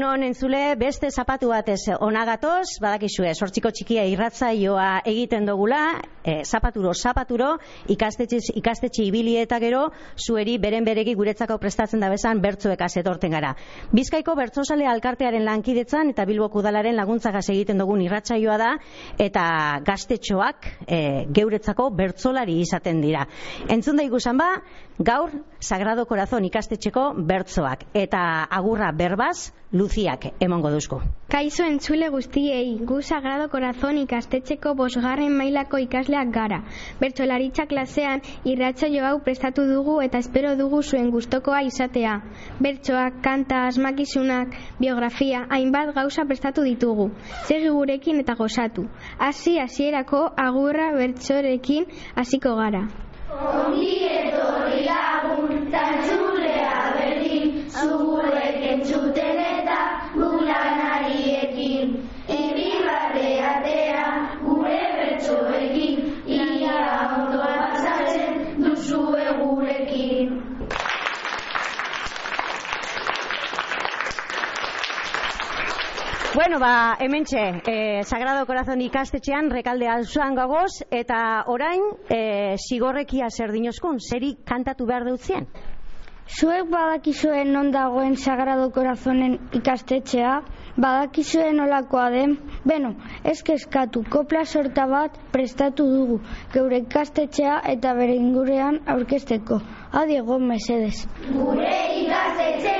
Egun honen zule, beste zapatu batez onagatoz, badakizue, sortziko txikia irratzaioa egiten dugula, e, zapaturo, zapaturo, ikastetxe, ikastetxe ibili eta gero, zueri beren beregi guretzako prestatzen da bezan bertzuek azetorten gara. Bizkaiko bertzosale alkartearen lankidetzan eta Bilboko udalaren laguntzagaz egiten dugun irratsaioa da, eta gaztetxoak e, geuretzako bertzolari izaten dira. Entzun da ikusan ba, gaur, Sagrado Corazon ikastetxeko bertzoak, eta agurra berbaz, Luziak emongo duzko. Kaixo entzule guztiei, gu Sagrado Corazon ikastetxeko bosgarren mailako ikasleak gara. Bertxolaritza klasean irratxa hau prestatu dugu eta espero dugu zuen gustokoa izatea. Bertsoak, kanta, asmakizunak, biografia, hainbat gauza prestatu ditugu. Segi gurekin eta gozatu. Hasi hasierako agurra bertsorekin hasiko gara. Ongi etorri lagun, tantzulea berdin, zugurek eta gulanariekin. Irribarre atea, gure bertsoekin, ia ondoa pasatzen duzue gurekin. Bueno, ba, hementxe, eh, Sagrado Corazon ikastetxean rekalde alzuan gagoz, eta orain, eh, sigorrekia zer dinozkun, zeri kantatu behar dutzien? Zuek badakizuen non dagoen Sagrado Corazonen ikastetxea, badakizuen olakoa den, beno, ez kezkatu, kopla sorta bat prestatu dugu, geure ikastetxea eta bere ingurean aurkezteko. Adiego, mesedez. Gure ikastetxea,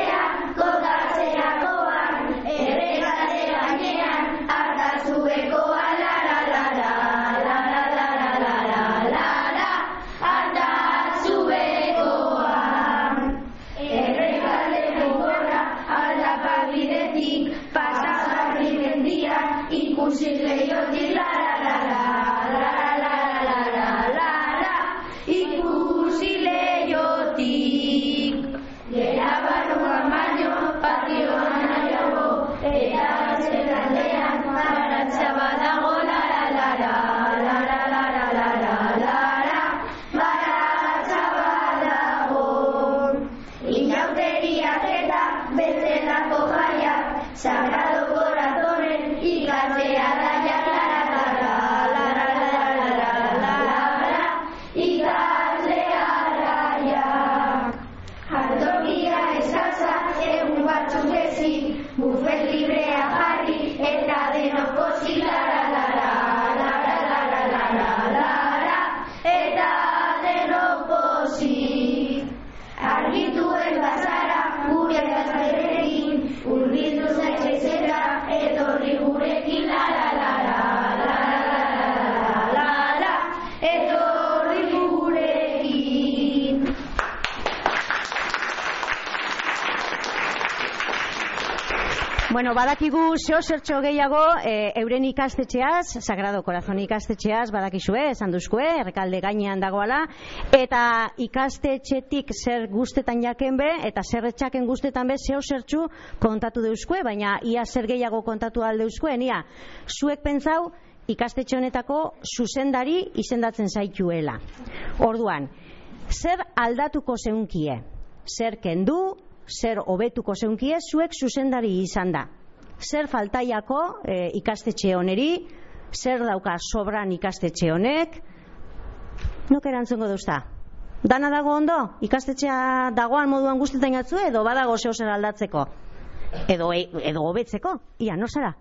Bueno, badakigu zeo zertxo gehiago e, euren ikastetxeaz, Sagrado Corazon ikastetxeaz, badakizue, esan duzkue, errekalde gainean dagoala, eta ikastetxetik zer guztetan jaken be, eta zer etxaken guztetan be, zeo zertxu kontatu deuzkue, baina ia zer gehiago kontatu alde deuzkue, nia, zuek pentsau, ikastetxe honetako zuzendari izendatzen zaituela. Orduan, zer aldatuko zeunkie? Zer kendu, zer hobetuko zeunkie, zuek zuzendari izan da. Zer faltaiako e, ikastetxe honeri, zer dauka sobran ikastetxe honek, nok erantzungo duzta? Dana dago ondo? Ikastetxea dagoan moduan guztetan jatzu edo badago zeo zer aldatzeko? Edo, edo hobetzeko? Ia, no zara?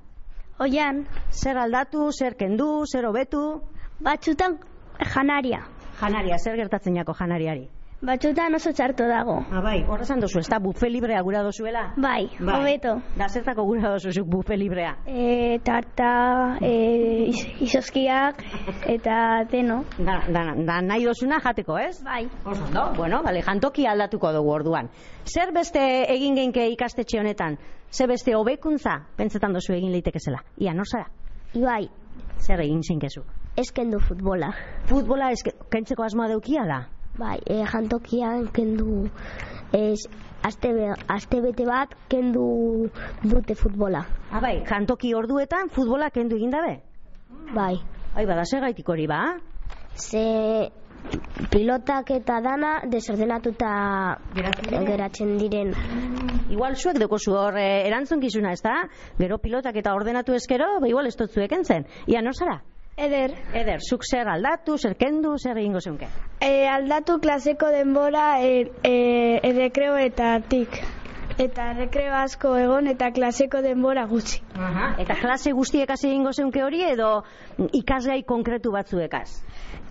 Oian, Zer aldatu, zer kendu, zer hobetu? batzutan janaria. Janaria, zer gertatzen jako janariari? Batzutan oso txarto dago. Ah, bai, horra esan duzu, ez da bufe librea gura dozuela? Bai, hobeto. Da, zertako gura dozuzuk bufe librea? E, tarta, e, is, isoskiak, eta deno. Da, da, da nahi dozuna jateko, ez? Bai. Oso, ondo, bueno, bale, jantoki aldatuko dugu orduan. Zer beste egin genke ikastetxe honetan? Zer beste hobekuntza pentsetan dozu egin leitekezela? Ia, nor zara? Bai, Zer egin zinkezu? eskendu futbola. Futbola eske, kentzeko asmoa deukiala? Bai, e, jantokian kendu ez, aste, be- aste bete bat kendu dute futbola. Ah, bai, jantoki orduetan futbola kendu egin dabe? Bai. Ai, bada, zer gaitik hori, ba? Ze pilotak eta dana desordenatuta Geratzen diren. Igual zuek dekozu hor eh, erantzunkizuna, ez da? Gero pilotak eta ordenatu ezkero, ba igual ez dut zuek entzen. Ia, nor zara? Eder, Eder, zuk zer aldatu, zer kendu, zer egingo zeunke? e, aldatu klaseko denbora e, e, e rekreoetatik. Eta rekreo asko egon eta klaseko denbora gutxi. Aha. Eta klase guztiek hasi egingo zeunke hori edo ikasgai konkretu batzuekaz?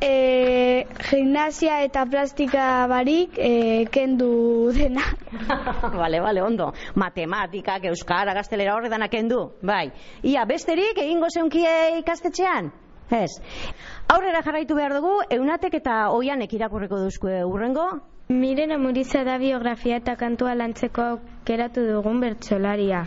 E, gimnasia eta plastika barik e, kendu dena. vale, vale, ondo. Matematikak, euskara, gaztelera horre danak kendu. Bai. Ia, besterik egingo zeunkie ikastetxean? Ez. Aurrera jarraitu behar dugu, eunatek eta oianek irakurreko duzkue urrengo. Miren Amuriza da biografia eta kantua lantzeko aukeratu dugun bertsolaria.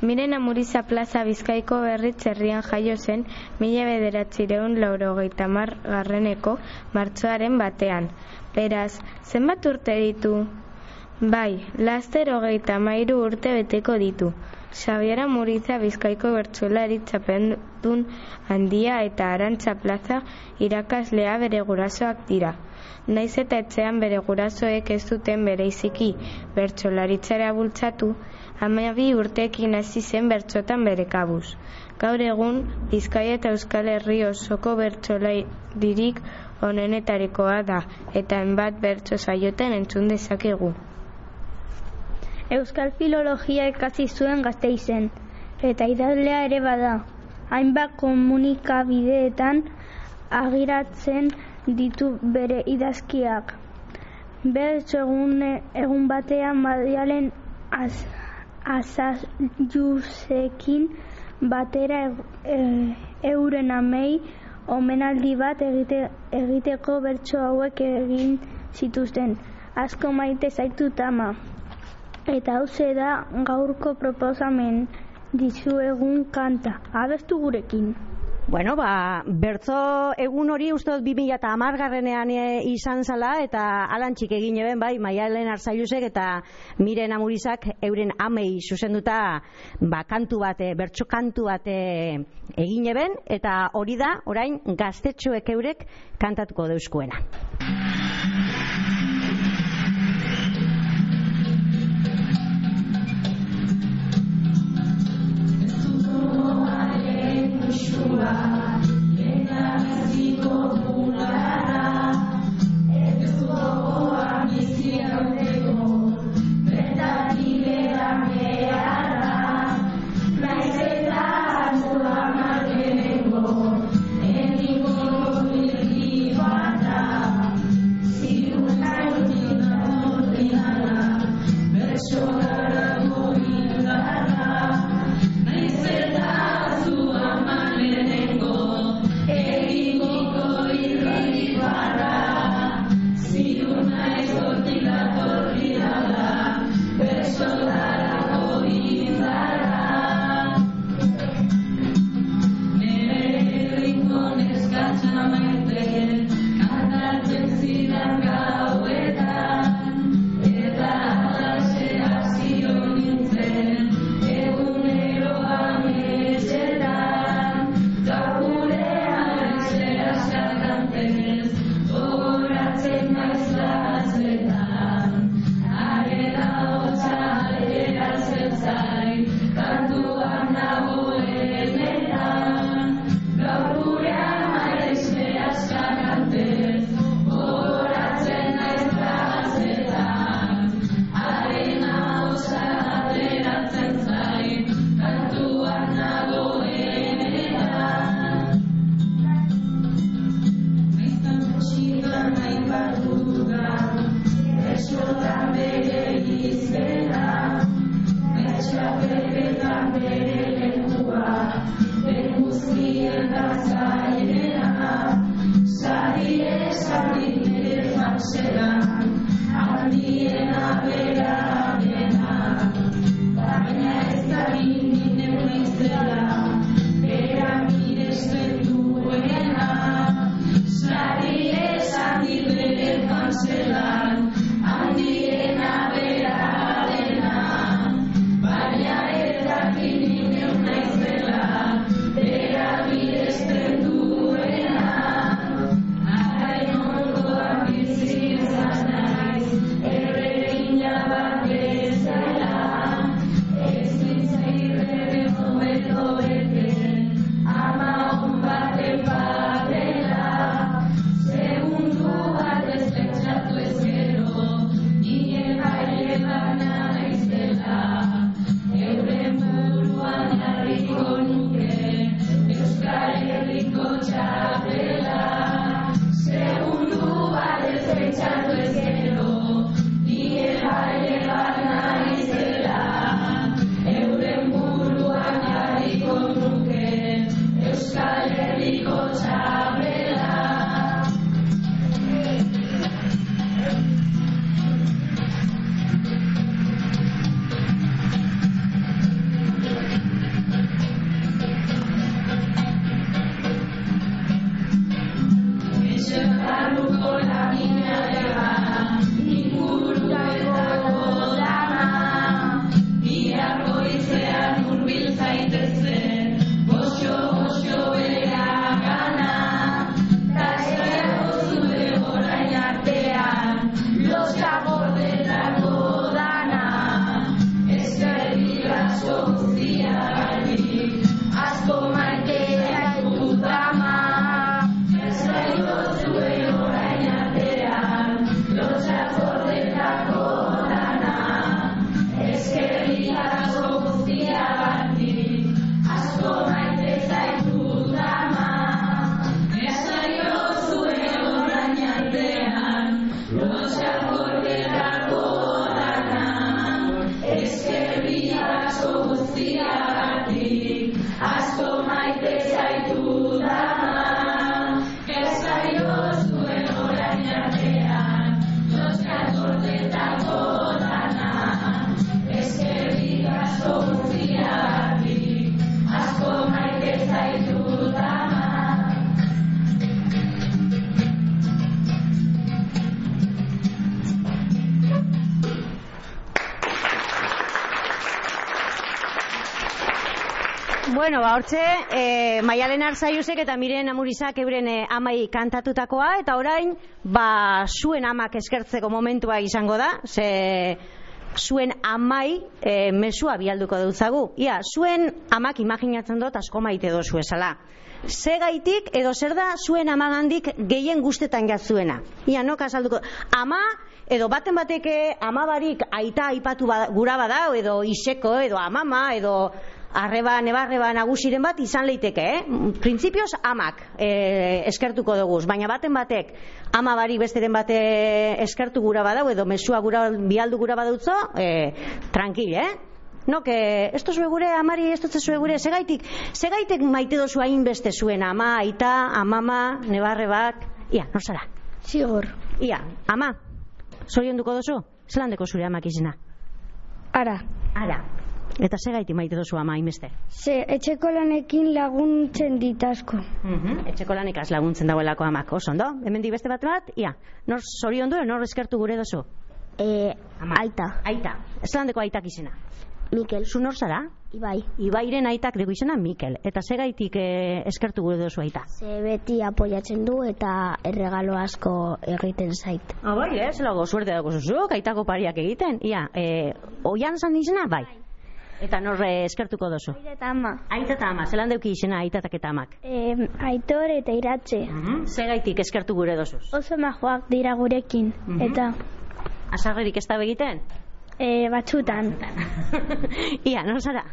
Miren Amuriza plaza bizkaiko berritz herrian jaio zen mila bederatzireun laurogeita mar garreneko martxoaren batean. Beraz, zenbat urte ditu? Bai, laster hogeita mairu urte beteko ditu. Xabiera Muriza bizkaiko bertsolari txapendun handia eta arantza plaza irakaslea bere gurasoak dira. Naiz eta etxean bere gurasoek ez duten bereiziki bertsolaritzara bultzatu, amabi urteekin hasi zen bertsotan bere kabuz. Gaur egun, Bizkaia eta Euskal Herri osoko bertsolaririk onenetarikoa da, eta enbat bertso saioten entzun dezakegu. Euskal Filologia ikasi zuen gazteizen, eta idazlea ere bada. Hainbat komunikabideetan agiratzen ditu bere idazkiak. Bertso egun, egun batean Madialen az, azayuzekin batera e, euren amei omenaldi bat egite, egiteko bertso hauek egin zituzten. Asko maite zaitu tama. Eta hauze da gaurko proposamen dizuegun kanta. Abestu gurekin. Bueno, ba, bertzo egun hori uste dut 2000 eta amargarrenean e, izan zala eta alantxik egin eben bai, maialen arzaiusek eta miren amurizak euren amei zuzenduta ba, kantu bate, bertso kantu bate egin eben eta hori da orain gaztetxoek eurek kantatuko deuskuena. Bueno, ba, hortxe, e, Maialen Arzaiusek eta Miren Amurizak euren e, amai kantatutakoa, eta orain, ba, zuen amak eskertzeko momentua izango da, ze zuen amai e, mesua bialduko dutzagu. Ia, zuen amak imaginatzen dut asko maite dozu esala. Ze gaitik edo zer da zuen amagandik gehien guztetan jatzuena. Ia, no, kasalduko. Ama, edo baten bateke amabarik aita aipatu bada, gura badao, edo iseko, edo amama, edo arreba, nebarreba nagusiren bat izan leiteke, eh? Printzipioz amak eh, eskertuko dugu, baina baten batek ama bari besteren bate eskertu gura badau edo mesua gura bialdu gura badautzo, eh, tranquil, eh? No, que esto zue gure amari, esto zue gure, segaitik, segaitek maite dozu hainbeste zuen ama, aita, amama, nebarrebak, ia, nor zara? Zigor. Ia, ama, zorionduko dozu? Zelandeko zure amak izena? Ara. Ara. Eta segaiti maite dozu ama hainbeste? Ze etxeko lanekin laguntzen dit asko. Mhm, Etxeko lanikaz laguntzen dagoelako amak, oso ondo? Hemendik beste bat bat, ia, nor zoriondu, nor eskertu gure dozu? E, Ama. aita, Aita, zelandeko aitak izena? Mikel, Zu nor zara? Ibai. Ibairen aitak dugu izena Mikel. Eta segaitik eh, eskertu gure dozu aita? Ze beti apoiatzen du eta erregalo asko egiten zait. Ah, bai, eh, zelago suerte dago zuzuk, aitako pariak egiten. Ia, eh, oian zan izena, bai. Eta nor eh, eskertuko dozu? Eta ama. Aita eta ama, zelan deuki izena aitatak eta amak? E, aitor eta iratze. Mhm. Segaitik eskertu gure dozuz? Oso majoak dira gurekin. Mhm. Eta Azarrerik ez da begiten? e, batzutan. Ia, nor zara?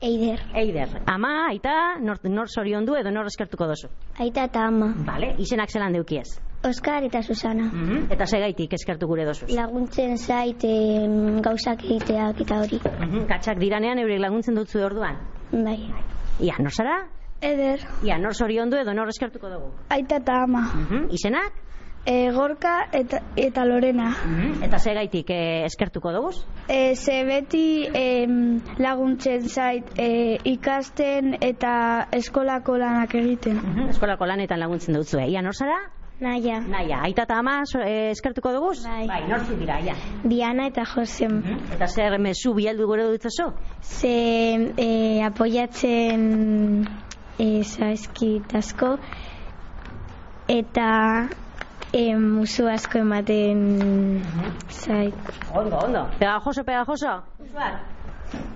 Eider. Eider, ama, aita, nor, nor zoriondu edo nor eskertuko dozu? Aita eta ama. Vale, izenak zelan deukiez? Oskar eta Susana. Mhm. Eta segaitik eskertu gure dozuz? Laguntzen zait em, gauzak egiteak eta hori. Mhm. Katxak diranean eurek laguntzen dutzu orduan? Bai. Ia, nor zara? Eder. Ia, nor zoriondu edo nor eskertuko dugu? Aita eta ama. Mhm. Izenak? E, gorka eta, eta Lorena. Mhm. Eta segaitik eh, eskertuko dugu? E, ze beti em, laguntzen zait e, ikasten eta eskolako lanak egiten. Mhm. Eskolako lanetan laguntzen dutzue. Ia, nor zara? Naia. Naia, aita eta ama eh, eskertuko dugu? Bai. Bai, nortzu dira, ia. Diana eta Josem. Mhm. Eta zer mezu bialdu gure dutzazu? Ze e, apoiatzen e, zaizkit asko eta e, musu asko ematen zait. Ondo, ondo. Pegajoso, pegajoso?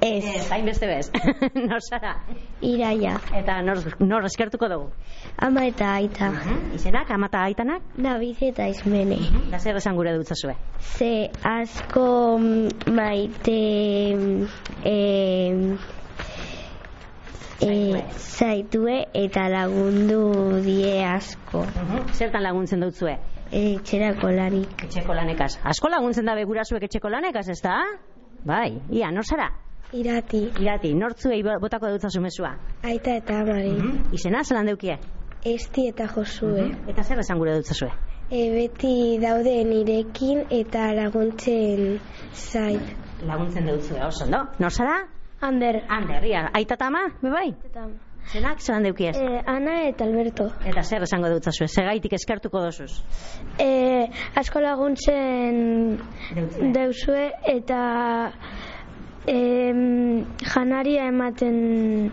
Ez, Ez, hainbeste bez. nor zara? iraia. Eta nor, nor eskertuko dugu? Ama eta aita. Izenak, ama eta aitanak? David eta Ismene. Da zer esan gure dutzazue? Ze asko maite e, e, zaitue eta lagundu die asko. Zertan laguntzen dutzue? Etxerako lanik. Etxeko lanekaz. Asko laguntzen dabe gurasuek etxeko lanekaz, ez da? Bai, ia, nor zara? Irati. Irati, nortzuei bo- botako dutzazu mesua. Aita eta amari. Izena, zelan deukie? Esti eta josue. Eta zer esan gure dutzazue? E, beti daude nirekin eta laguntzen zait. Laguntzen dutzue, oso, no? Nor zara? Ander. Ander, ia, aita eta ama, bebai? Zenak, zelan deukiez? E, Ana eta Alberto. Eta zer esango dutzazue, segaitik eskertuko dozuz? E, asko laguntzen Deutzue. deuzue eta em, janaria ematen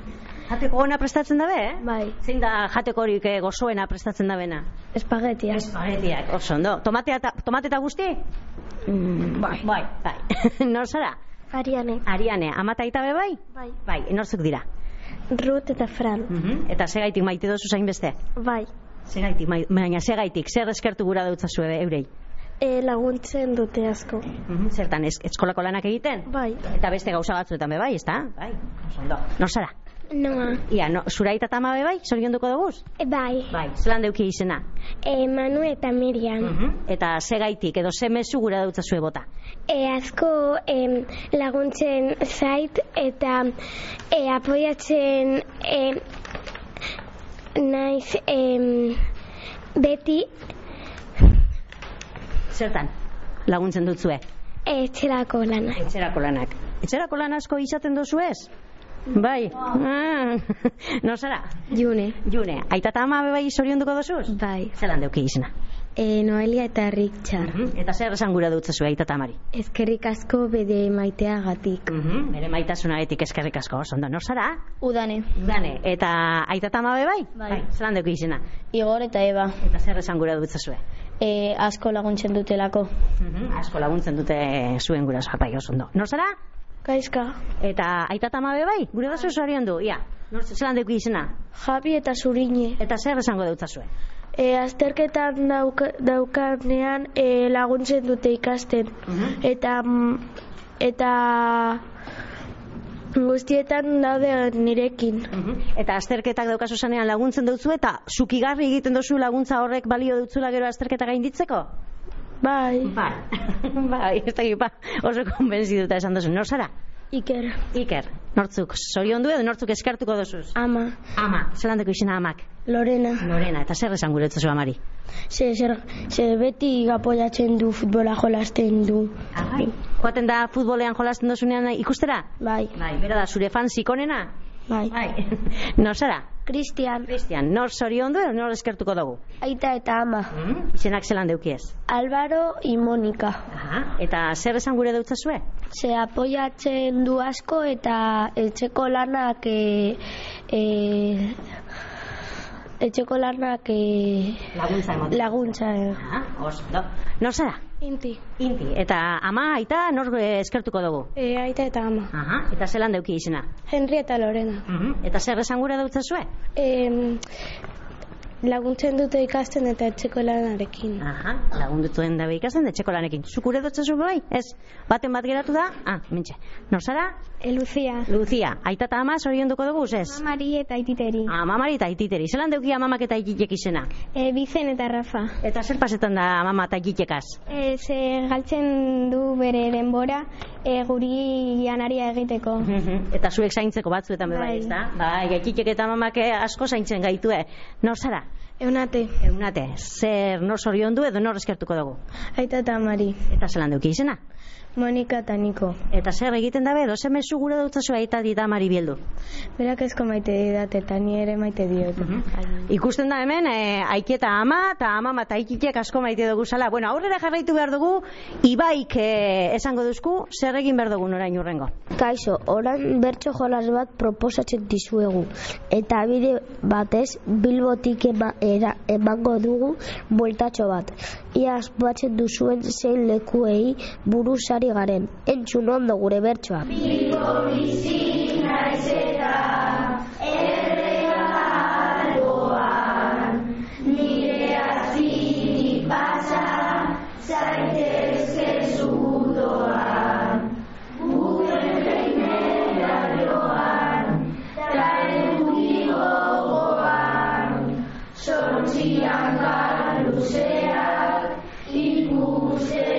Jateko gona prestatzen dabe, eh? bai, Zein da jateko horik eh, gozoena prestatzen dabena? espagetia. Espagetiak, oso, ondo. Tomatea eta, tomate eta guzti? Mm, bai. Bai, bai. Nor zara? Ariane. Ariane, amata eta be bai? Bai. Bai, norzuk dira? Ruth eta Fran. Eta segaitik maite dozu zain beste? Bai. Segaitik, mai- baina segaitik, zer eskertu gura dutzazue eurei? E, laguntzen dute asko. Zertan, ez, eskolako lanak egiten? Bai. Eta beste gauza batzuetan be bai, ezta? Bai, oso ondo. Nor zara? Noa. Ia, no, zura eta ama be bai, zorionduko duguz? bai. Bai, zelan deuki izena? E, Manu eta Miriam. Eta segaitik, edo ze mezu gura dutzazue bota? E, asko em, laguntzen zait eta e, apoiatzen em, naiz em, beti Zertan, laguntzen dutzue? etxerako lana. Etxerako lanak. Etxerako lan asko izaten dozu ez? Bai. Ah. no zara? June. June, aita eta ama bai zorionduko dozuz? Bai. Zelan deuki izena? E, Noelia eta Richard. Eta zer esan gura dutzazu aita eta amari? Ezkerrik asko bede maiteagatik. Bere maitasunagetik eskerrik asko, ondo. Nor zara? Udane. Dane, eta aita eta ama be bai? Bai. Zelan deuki izena? Igor eta Eba. Eta zer esan gura dutzazue? E, asko laguntzen dutelako. Asko laguntzen dute zuen gurasoak bai, oso ondo. Nor zara? Gaizka. Eta aita eta bai? Gure dazu zorion du, ia. Nor zelan deuki izena? Javi eta Zurine. Eta zer esango dutzazue? E, azterketan dauka, daukanean e, laguntzen dute ikasten. Eta mm, eta guztietan daude nirekin. Eta azterketak daukazu zanean laguntzen dutzu eta zukigarri egiten duzu laguntza horrek balio dutzula gero azterketa gainditzeko? Bai. Bai. bai, ez da ba, oso konbenzituta esan duzu. Nor zara? Iker. Iker, nortzuk, zorion du edo nortzuk eskartuko dozuz? Ama. Ama, zelan deko izena amak? Lorena. Lorena, eta zer esan gure etzazu amari? Ze, zer, ze beti apoiatzen du futbola jolasten du. Bai. Joaten da futbolean jolasten dozunean ikustera? Bai. Bai, bera da, zure fan zikonena? Bai. Bai. nor zara? Cristian. Cristian, nor zorion du edo nor eskertuko dugu? Aita eta ama. Izenak zelan deukiez? Álvaro y Mónica. Aha. Eta zer esan gure dutzazue? Se apoiatzen du asko eta etxeko lanak e, e, etxeko lanak e, Laguntza emoten. laguntza. e. Aha, oso, do. Nor zara? Inti. Inti. Eta ama, aita, nor eh, eskertuko dugu? E, aita eta ama. Aha. Eta zelan deuki izena? Henry eta Lorena. Eta zer esan gure dutzazue? E, laguntzen dute ikasten eta etxeko lanarekin. Aha, lagundutuen dabe ikasten, etxeko lanekin. Zuk gure bai? Ez, baten bat geratu da? Ah, mentxe. Nor zara? E, Lucia. Lucia, aita eta ama zorionduko dugu, ez? Mari eta Ititeri. Amamari eta ititeri. Zelan deuki amamak eta ititek izena? E, Bizen eta Rafa. Eta zer pasetan da amama eta ititekaz? E, ze galtzen du bere denbora e, guri janaria egiteko. eta zuek zaintzeko batzuetan bai, Bai. ez da? Bai, ititek eta amamak asko zaintzen gaitue. Nor zara? Eunate. Eunate, zer nor zoriondu edo nor eskertuko dugu? Aita eta amari. Eta zelan deuki izena? Monika eta Niko. Eta zer egiten dabe, edo zer mezu gure dutzazu aita dita amari bieldu? Berak ezko maite didat eta ni ere maite diot. Ikusten da hemen, e, aiki eta ama, eta ama eta aikitek asko maite dugu zala. Bueno, aurrera jarraitu behar dugu, ibaik e, esango duzku, zer egin behar dugu orain urrengo. Kaixo, orain bertso jolas bat proposatzen dizuegu. Eta bide batez, bilbotik ema, era, emango dugu bueltatxo bat. Ia aspatzen duzuen zein lekuei buruz ari garen. Entzun ondo gure bertsoa. Bilbo bizi naiz eta errealoan nire azpitik pasa zaitezkezu doan. Gure reinerarioan ta eduki gogoan sontzian galuzeak ikusten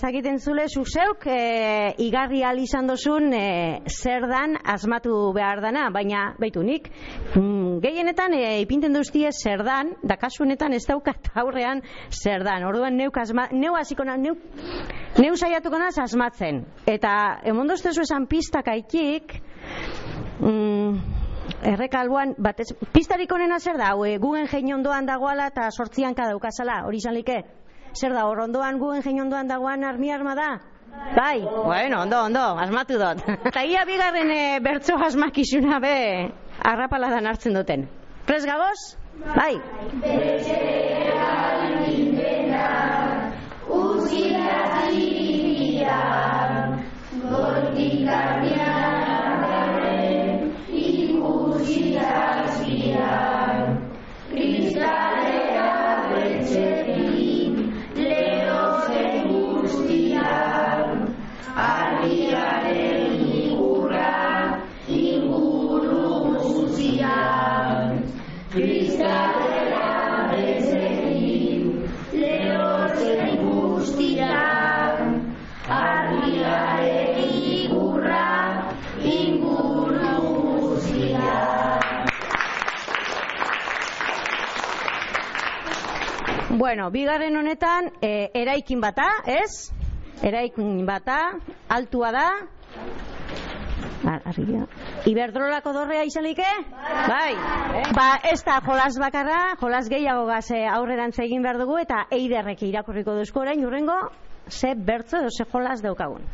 dakiten zule, zuzeuk e, igarri al izan dozun e, zer dan asmatu behar dana, baina baitu nik, mm, gehienetan e, ipinten duztie zer dan, da kasunetan ez daukat aurrean zer dan. Orduan neuk asma, neu hasiko na, neu, neu saiatuko naz asmatzen. Eta emondoztezu esan pistak aikik, mm, errekalbuan, batez, pistarik onena zer da, hau, e, gugen ondoan dagoala eta sortzian daukazala, hori izan like? Zer da, hor ondoan gugen jein ondoan dagoan armi arma da? Bai, bueno, ondo, ondo, asmatu dut. Eta ia bigarren e, bertso asmakizuna be, arrapaladan hartzen duten. Pres gagoz? Bai. Bueno, bigarren honetan, e, eraikin bata, ez? Eraikin bata, altua da. Arriba. Iberdrolako dorrea izalike? Bai. bai. Ba, ez da jolas bakarra, jolas gehiago gaz aurrerantz egin behar dugu, eta eiderrek irakurriko duzko orain, urrengo, ze bertzo edo ze jolas daukagun.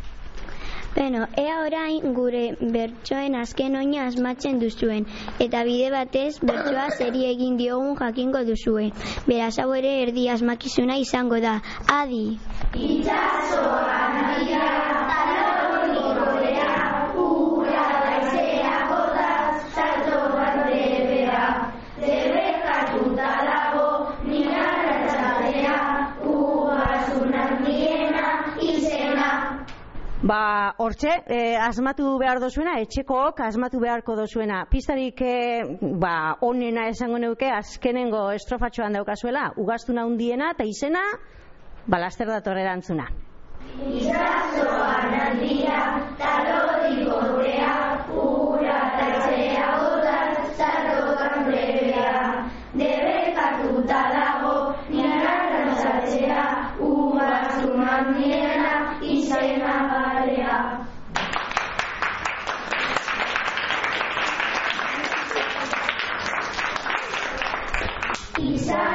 Beno, ea orain gure bertsoen azken oina asmatzen duzuen, eta bide batez bertsoa zeri egin diogun jakingo duzuen. Beraz hau ere erdi asmakizuna izango da. Adi! Itxasoan Ba, hortxe, eh, asmatu behar dozuena, etxekook asmatu beharko dozuena. Pistarik eh, ba, onena esango neuke azkenengo estrofatxoan daukazuela, ugaztuna hundiena eta izena, ba, laster dator erantzuna. Itxasoan handia, talonik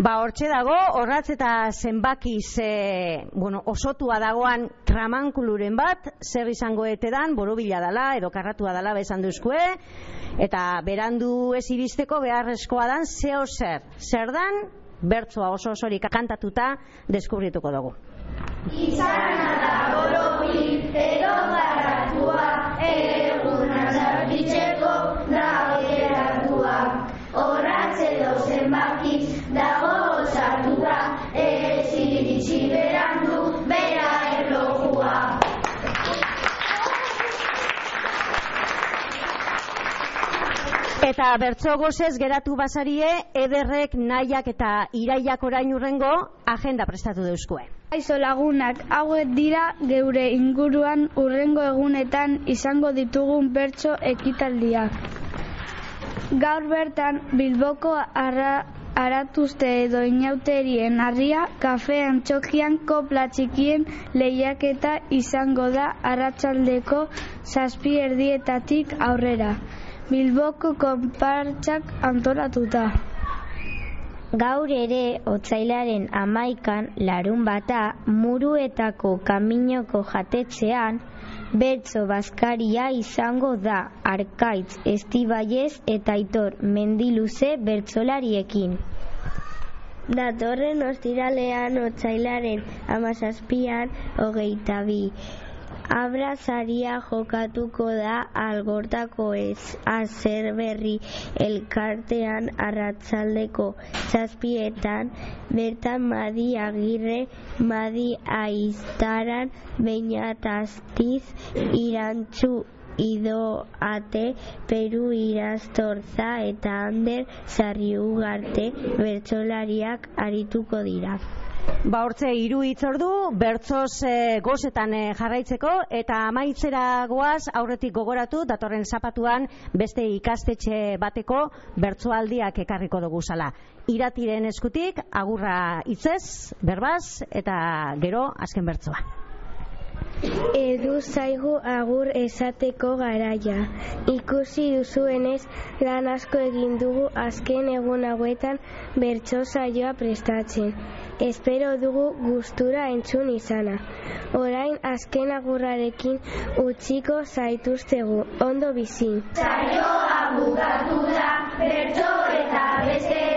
Ba, hortxe dago, horratz eta zenbakiz e, bueno, osotua dagoan tramankuluren bat, zer izango etedan, borobila dala, edo karratua dala besan duzkue, eta berandu ez iristeko beharrezkoa dan zeo zer. Zer dan, bertzoa oso osorik kantatuta deskubrituko dugu. Izana da borobil edo garatua, eguna Eta bertso gozez geratu basarie, ederrek, nahiak eta iraiak orain urrengo agenda prestatu deuzkue. Aizo lagunak, hauek dira geure inguruan urrengo egunetan izango ditugun bertso ekitaldiak. Gaur bertan Bilboko arra, aratuzte edo inauterien harria, kafe antxokian kopla txikien lehiaketa izango da arratsaldeko zazpi erdietatik aurrera. Bilboko konpartxak antolatuta. Gaur ere, otzailaren amaikan larun bata, muruetako kaminoko jatetzean, bertso baskaria izango da arkaitz estibaiez eta aitor mendiluze bertsolariekin. Datorren ostiralean otzailaren amazazpian hogeita bi. Abrazaria jokatuko da algortako ez azer berri elkartean arratzaldeko zazpietan bertan madi agirre madi aiztaran bainataztiz irantzu idoate Peru iraztorza eta Ander Zarriugarte bertsolariak arituko dira. Ba hortze hiru hitzordu bertsoz e, gozetan e, jarraitzeko eta amaitzera goaz aurretik gogoratu datorren zapatuan beste ikastetxe bateko bertsoaldiak ekarriko dugu sala. Iratiren eskutik agurra hitzez, berbaz eta gero azken bertsoa. Edu zaigu agur esateko garaia. Ikusi duzuenez lan asko egin dugu azken egun hauetan bertso saioa prestatzen. Espero dugu gustura entzun izana. Orain azken agurrarekin utziko zaituztegu ondo bizi. Saioa bukatu da, bertso eta beste